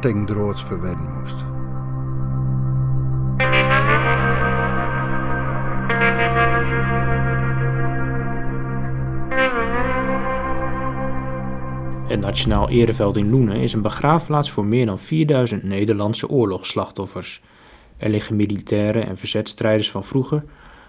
droods verwedden moest. Het Nationaal Ereveld in Loenen is een begraafplaats voor meer dan 4000 Nederlandse oorlogsslachtoffers. Er liggen militairen en verzetstrijders van vroeger,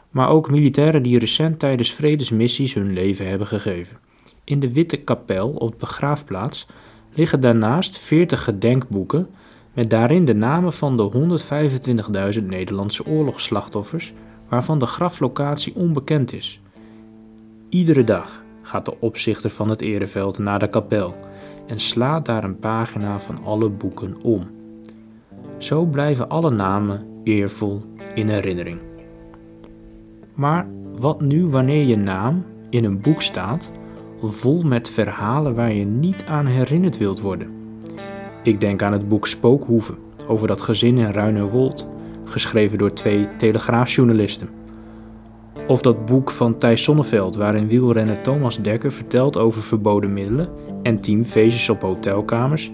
maar ook militairen die recent tijdens vredesmissies hun leven hebben gegeven. In de Witte Kapel op de begraafplaats liggen daarnaast 40 gedenkboeken met daarin de namen van de 125.000 Nederlandse oorlogsslachtoffers waarvan de graflocatie onbekend is. Iedere dag gaat de opzichter van het ereveld naar de kapel en slaat daar een pagina van alle boeken om. Zo blijven alle namen eervol in herinnering. Maar wat nu wanneer je naam in een boek staat, vol met verhalen waar je niet aan herinnerd wilt worden? Ik denk aan het boek Spookhoeven over dat gezin in Ruinerwold, geschreven door twee telegraafjournalisten. Of dat boek van Thijs Sonneveld, waarin wielrenner Thomas Dekker vertelt over verboden middelen en teamfeestjes op hotelkamers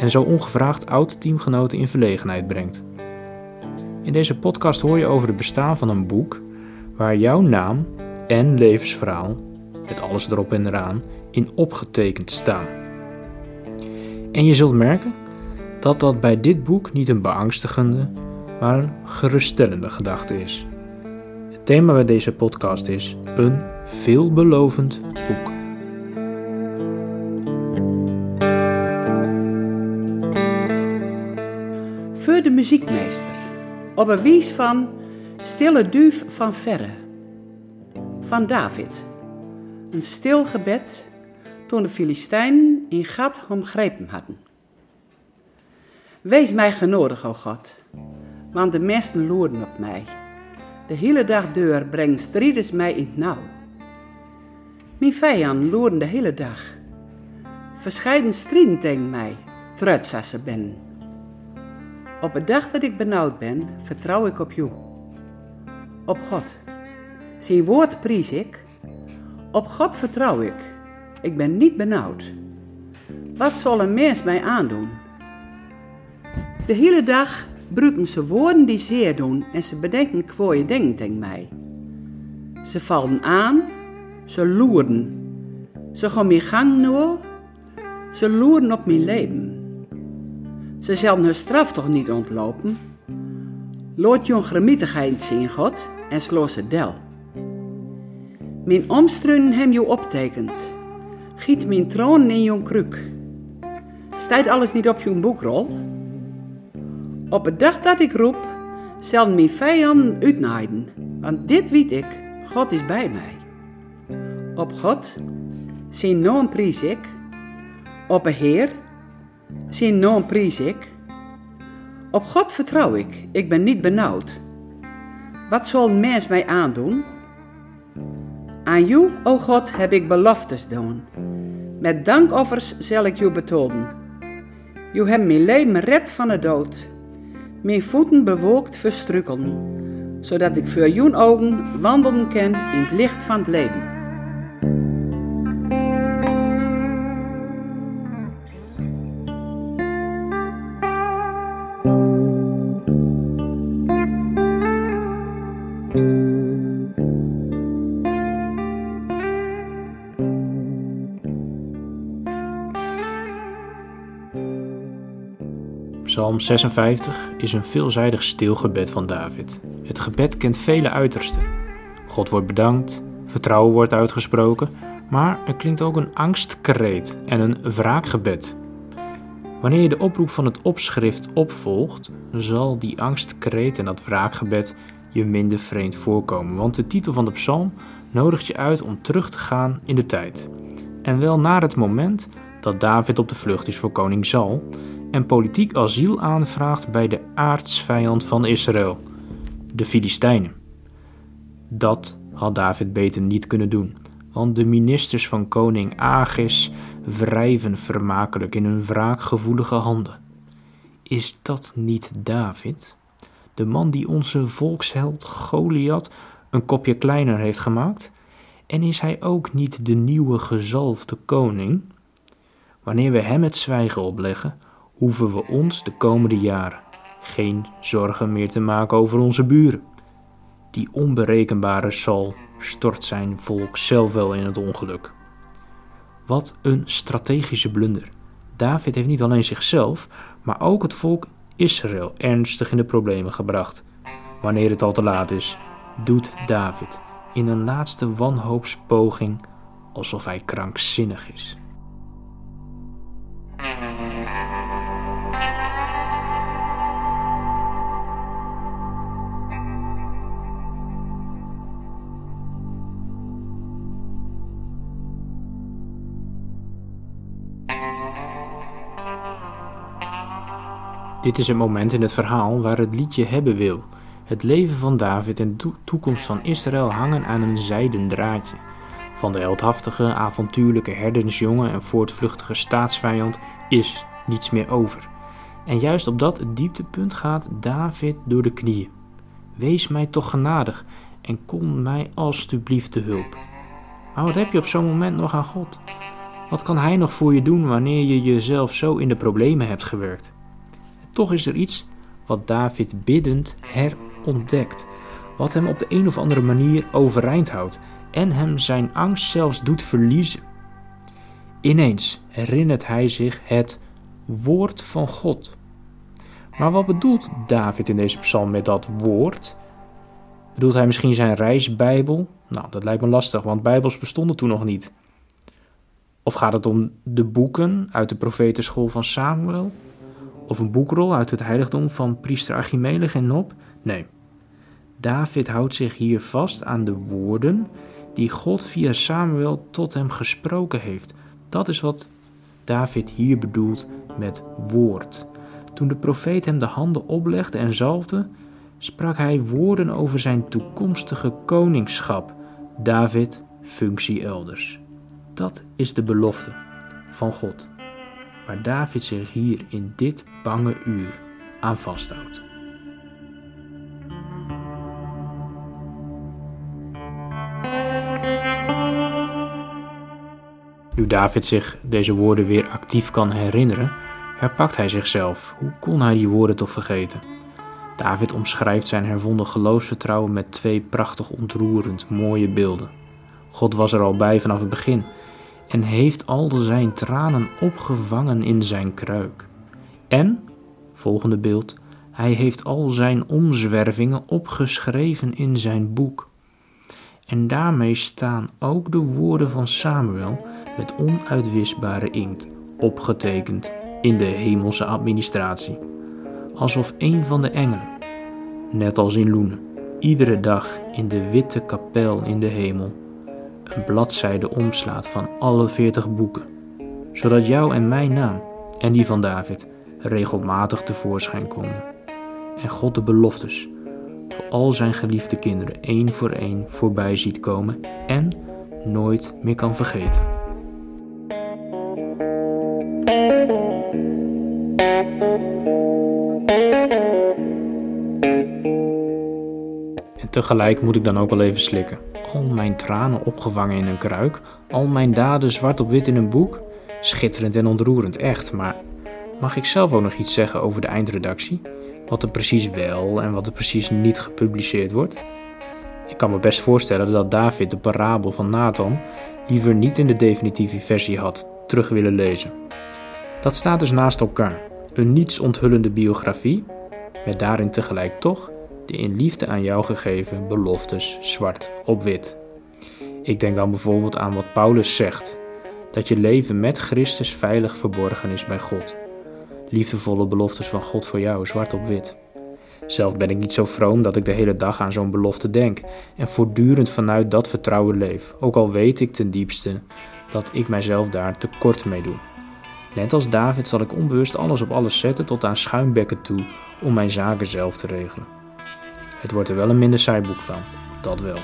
en zo ongevraagd oud-teamgenoten in verlegenheid brengt. In deze podcast hoor je over het bestaan van een boek waar jouw naam en levensverhaal, met alles erop en eraan, in opgetekend staan. En je zult merken dat dat bij dit boek niet een beangstigende, maar een geruststellende gedachte is. Het thema bij deze podcast is een veelbelovend boek. Voor de muziekmeester, op een wies van Stille Duif van Verre, van David. Een stil gebed toen de Filistijnen in gat omgrepen hadden. Wees mij genodig, o God, want de mesten loerden op mij. De hele dag deur brengt strijders mij in het nauw. Mijn vijanden loeren de hele dag. Verscheiden strijden tegen mij, trots als ze ben. Op het dag dat ik benauwd ben, vertrouw ik op jou. Op God. Zijn woord prijs ik. Op God vertrouw ik. Ik ben niet benauwd. Wat zal een mens mij aandoen? De hele dag gebruiken ze woorden die zeer doen en ze bedenken kwooie dingen tegen mij. Ze vallen aan, ze loeren. Ze gaan mijn gang nu, ze loeren op mijn leven. Ze zullen hun straf toch niet ontlopen? Loot je gremietigheid zien, God, en slo ze del. Mijn omstruinen hem je optekent. Giet mijn troon in je kruk. Stijt alles niet op je boekrol? Op het dag dat ik roep, zal mijn vijanden uitnaaien, want dit weet ik, God is bij mij. Op God, zijn naam prijs ik. Op een Heer, zijn naam prijs ik. Op God vertrouw ik, ik ben niet benauwd. Wat zal mens mij aandoen? Aan jou, o God, heb ik beloftes doen. Met dankoffers zal ik jou betonen. Je hebt mijn leven red van de dood mijn voeten bewolkt verstrukkelen, zodat ik voor jouw ogen wandelen kan in het licht van het leven. Psalm 56 is een veelzijdig stilgebed van David. Het gebed kent vele uitersten. God wordt bedankt, vertrouwen wordt uitgesproken, maar er klinkt ook een angstkreet en een wraakgebed. Wanneer je de oproep van het opschrift opvolgt, zal die angstkreet en dat wraakgebed je minder vreemd voorkomen, want de titel van de psalm nodigt je uit om terug te gaan in de tijd. En wel naar het moment dat David op de vlucht is voor koning Saul en politiek asiel aanvraagt bij de aardsvijand van Israël, de Filistijnen. Dat had David beter niet kunnen doen, want de ministers van koning Agis wrijven vermakelijk in hun wraakgevoelige handen. Is dat niet David, de man die onze volksheld Goliath een kopje kleiner heeft gemaakt? En is hij ook niet de nieuwe gezalfde koning? Wanneer we hem het zwijgen opleggen, hoeven we ons de komende jaren geen zorgen meer te maken over onze buren. Die onberekenbare Sal stort zijn volk zelf wel in het ongeluk. Wat een strategische blunder. David heeft niet alleen zichzelf, maar ook het volk Israël ernstig in de problemen gebracht. Wanneer het al te laat is, doet David in een laatste wanhoopspoging alsof hij krankzinnig is. Dit is het moment in het verhaal waar het liedje hebben wil. Het leven van David en de toekomst van Israël hangen aan een zijden draadje. Van de heldhaftige, avontuurlijke herdersjongen en voortvluchtige staatsvijand is niets meer over. En juist op dat dieptepunt gaat David door de knieën. Wees mij toch genadig en kom mij alstublieft te hulp. Maar wat heb je op zo'n moment nog aan God? Wat kan Hij nog voor je doen wanneer je jezelf zo in de problemen hebt gewerkt? Toch is er iets wat David biddend herontdekt, wat hem op de een of andere manier overeind houdt en hem zijn angst zelfs doet verliezen. Ineens herinnert hij zich het woord van God. Maar wat bedoelt David in deze psalm met dat woord? Bedoelt hij misschien zijn reisbijbel? Nou, dat lijkt me lastig, want bijbels bestonden toen nog niet. Of gaat het om de boeken uit de profetenschool van Samuel? Of een boekrol uit het heiligdom van priester Achimelech en Nob? Nee. David houdt zich hier vast aan de woorden die God via Samuel tot hem gesproken heeft. Dat is wat David hier bedoelt met woord. Toen de profeet hem de handen oplegde en zalfde, sprak hij woorden over zijn toekomstige koningschap. David, functie elders. Dat is de belofte van God waar David zich hier in dit bange uur aan vasthoudt. Nu David zich deze woorden weer actief kan herinneren, herpakt hij zichzelf. Hoe kon hij die woorden toch vergeten? David omschrijft zijn hervonden geloofsvertrouwen met twee prachtig ontroerend mooie beelden. God was er al bij vanaf het begin en heeft al zijn tranen opgevangen in zijn kruik. En, volgende beeld, hij heeft al zijn omzwervingen opgeschreven in zijn boek. En daarmee staan ook de woorden van Samuel met onuitwisbare inkt opgetekend in de hemelse administratie, alsof een van de engelen, net als in Loenen, iedere dag in de witte kapel in de hemel bladzijde omslaat van alle veertig boeken, zodat jouw en mijn naam en die van David regelmatig tevoorschijn komen. En God de beloftes voor al zijn geliefde kinderen één voor één voorbij ziet komen en nooit meer kan vergeten. En tegelijk moet ik dan ook wel even slikken al mijn tranen opgevangen in een kruik, al mijn daden zwart op wit in een boek. Schitterend en ontroerend, echt, maar mag ik zelf ook nog iets zeggen over de eindredactie? Wat er precies wel en wat er precies niet gepubliceerd wordt? Ik kan me best voorstellen dat David de parabel van Nathan liever niet in de definitieve versie had terug willen lezen. Dat staat dus naast elkaar. Een niets onthullende biografie, met daarin tegelijk toch de in liefde aan jou gegeven beloftes zwart op wit. Ik denk dan bijvoorbeeld aan wat Paulus zegt: dat je leven met Christus veilig verborgen is bij God. Liefdevolle beloftes van God voor jou, zwart op wit. Zelf ben ik niet zo vroom dat ik de hele dag aan zo'n belofte denk en voortdurend vanuit dat vertrouwen leef, ook al weet ik ten diepste dat ik mijzelf daar tekort mee doe. Net als David zal ik onbewust alles op alles zetten tot aan schuimbekken toe om mijn zaken zelf te regelen. Het wordt er wel een minder saai boek van, dat wel.